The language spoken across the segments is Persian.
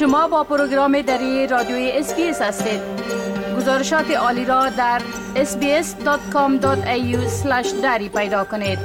شما با پروگرام دری رادیوی SBS هستید گزارشات عالی را در sbs.com.au دری پیدا کنید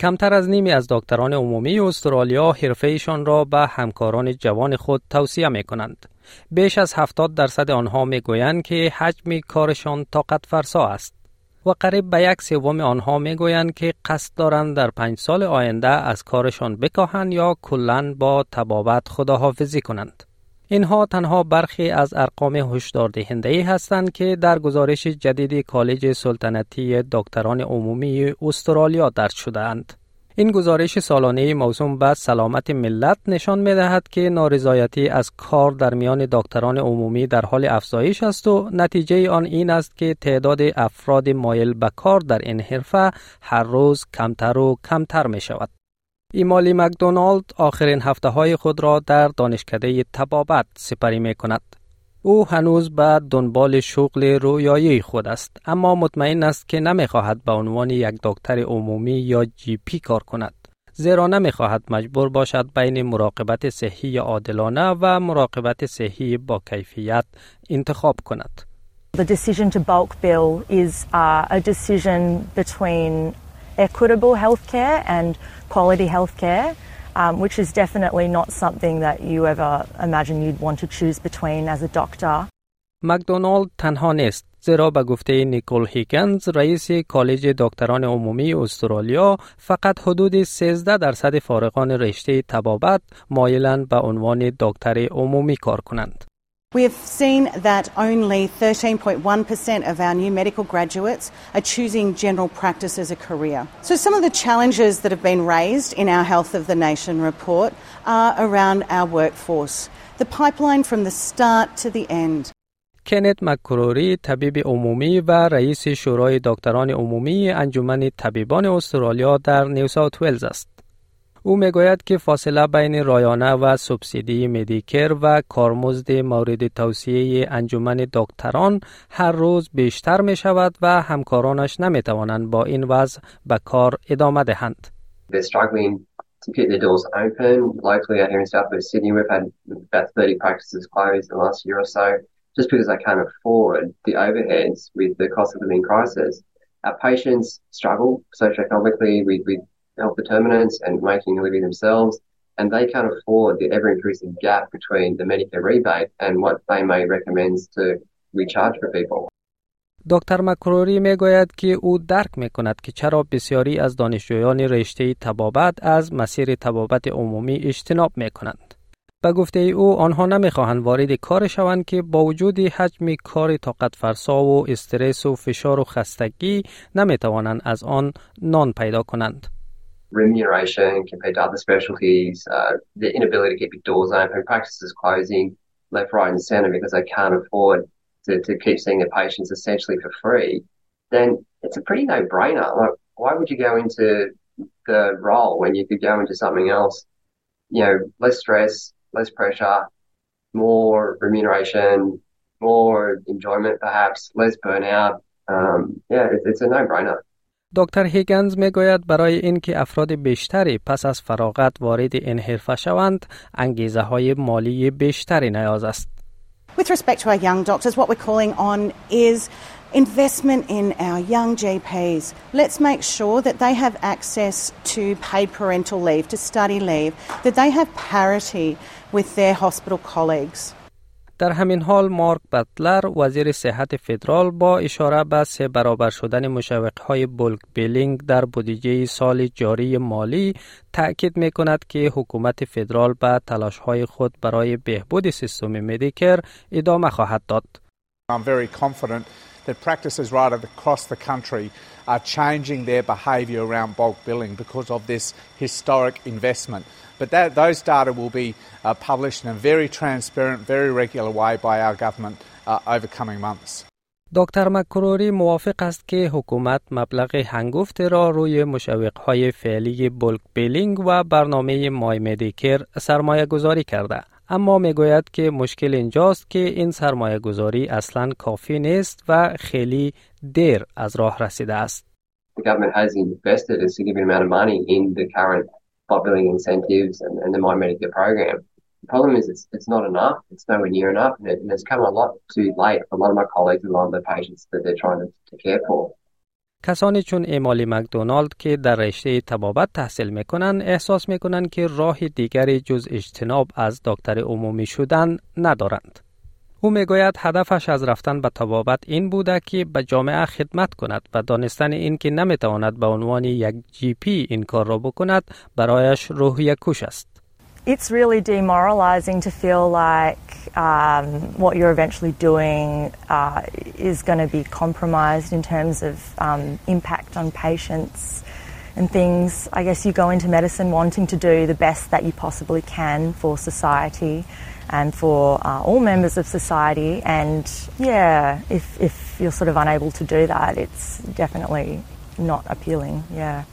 کمتر از نیمی از دکتران عمومی استرالیا حرفهشان را به همکاران جوان خود توصیه می کنند. بیش از 70 درصد آنها می گویند که حجم کارشان طاقت فرسا است. و قریب به یک سوم آنها می گویند که قصد دارند در پنج سال آینده از کارشان بکاهند یا کلا با طبابت خداحافظی کنند. اینها تنها برخی از ارقام هشدار دهنده ای هستند که در گزارش جدید کالج سلطنتی دکتران عمومی استرالیا درج شده اند. این گزارش سالانه موسوم به سلامت ملت نشان می دهد که نارضایتی از کار در میان دکتران عمومی در حال افزایش است و نتیجه آن این است که تعداد افراد مایل به کار در این حرفه هر روز کمتر و کمتر می شود. ایمالی مکدونالد آخرین هفته های خود را در دانشکده تبابت سپری می کند. او هنوز به دنبال شغل رویایی خود است اما مطمئن است که نمی‌خواهد به عنوان یک دکتر عمومی یا جی پی کار کند زیرا نمی‌خواهد مجبور باشد بین مراقبت صحی عادلانه و مراقبت صحی با کیفیت انتخاب کند The decision to bulk bill is uh, a decision between equitable healthcare and quality healthcare. Um, which is definitely not something that you ever imagine you'd want to choose between as a doctor. مکدونالد تنها نیست زیرا به گفته نیکول هیکنز رئیس کالج دکتران عمومی استرالیا فقط حدود 13 درصد فارغان رشته تبابت مایلند به عنوان دکتر عمومی کار کنند. We have seen that only 13.1% of our new medical graduates are choosing general practice as a career. So, some of the challenges that have been raised in our Health of the Nation report are around our workforce, the pipeline from the start to the end. کنت مکروری طبیب عمومی و رئیس شورای دکتران عمومی انجمن طبیبان استرالیا در نیو ساوت ولز است. او می‌گوید که فاصله بین رایانه و سوبسیدی مدیکر و کارمزد مورد توصیه انجمن دکتران هر روز بیشتر می شود و همکارانش نمی توانند با این وضع به کار ادامه دهند. to keep doors open. Locally out here in Sydney, we've had about 30 practices closed the last year or so, just because they can't afford the overheads with the cost of living crisis. Our patients struggle socioeconomically with, with health determinants and making a living themselves, and they can't afford the ever increasing gap between the Medicare rebate and what they may recommend to recharge for people. دکتر مکروری می گوید که او درک می کند که چرا بسیاری از دانشجویان رشته تبابت از مسیر تبابت عمومی اجتناب می کنند. به گفته او آنها نمی‌خواهند وارد کار شوند که با وجود حجم کار طاقت فرسا و استرس و فشار و خستگی نمی‌توانند از آن نان پیدا کنند. Remuneration compared to other specialties, uh, the inability to keep your doors open, practices closing left, right, and centre because they can't afford to, to keep seeing their patients essentially for free, then it's a pretty no brainer. Like, why would you go into the role when you could go into something else? You know, less stress, less pressure, more remuneration, more enjoyment perhaps, less burnout. Um, yeah, it, it's a no brainer. دکتر هیگنز می گوید برای اینکه افراد بیشتری پس از فراغت وارد این حرفه شوند انگیزه های مالی بیشتری نیاز است. With respect to our young doctors, what we're calling on is investment in our young GPs. Let's make sure that they have access to paid parental leave, to study leave, that they have parity with their hospital colleagues. در همین حال مارک بطلر وزیر صحت فدرال با اشاره به سه برابر شدن مشوق های بولک بیلینگ در بودجه سال جاری مالی تأکید می کند که حکومت فدرال به تلاش های خود برای بهبود سیستم مدیکر ادامه خواهد داد. I'm very confident that practices right across the country are changing their behaviour around bulk billing because of this historic investment. But that, those data will be uh, published in a very transparent, very regular way by our government uh, over coming months. دکتر مکروری موافق است که حکومت مبلغ هنگفت را روی مشوق های فعلی بولک بیلینگ و برنامه مای مدیکر سرمایه گذاری کرده. اما می‌گوید که مشکل اینجاست که این سرمایه گذاری اصلا کافی نیست و خیلی دیر از راه رسیده است. The government has invested a significant amount of money in the current bulk billing incentives and, and the My Medicare program. The problem is it's, it's not enough. It's nowhere near enough. And, it, and it's come a lot too late for a lot of my colleagues and a lot of the patients that they're trying to, to care for. کسانی چون ایمالی مکدونالد که در رشته تبابت تحصیل می‌کنند احساس می‌کنند که راه دیگری جز اجتناب از دکتر عمومی شدن ندارند. او می‌گوید هدفش از رفتن به تبابت این بوده که به جامعه خدمت کند و دانستن این که نمی‌تواند به عنوان یک جی پی این کار را بکند برایش روحیه کش است. It's really demoralizing to feel like um, what you're eventually doing uh, is going to be compromised in terms of um, impact on patients and things. I guess you go into medicine wanting to do the best that you possibly can for society. and for uh, all members of society. And yeah, if, if you're sort of unable to do that, it's definitely not appealing. Yeah.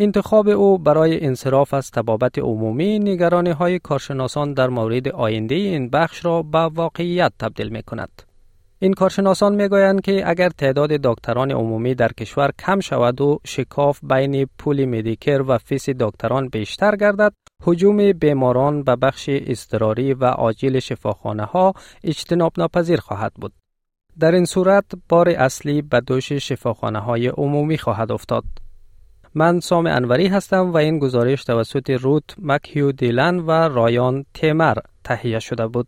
انتخاب او برای انصراف از تبابت عمومی نگرانی های کارشناسان در مورد آینده این بخش را به واقعیت تبدیل می کند. این کارشناسان می‌گویند که اگر تعداد دکتران عمومی در کشور کم شود و شکاف بین پول Medicare و فیس دکتران بیشتر گردد هجوم بیماران به بخش اضطراری و عاجل شفاخانه ها اجتناب ناپذیر خواهد بود. در این صورت بار اصلی به دوش شفاخانه های عمومی خواهد افتاد. من سام انوری هستم و این گزارش توسط روت مکیو دیلن و رایان تیمر تهیه شده بود.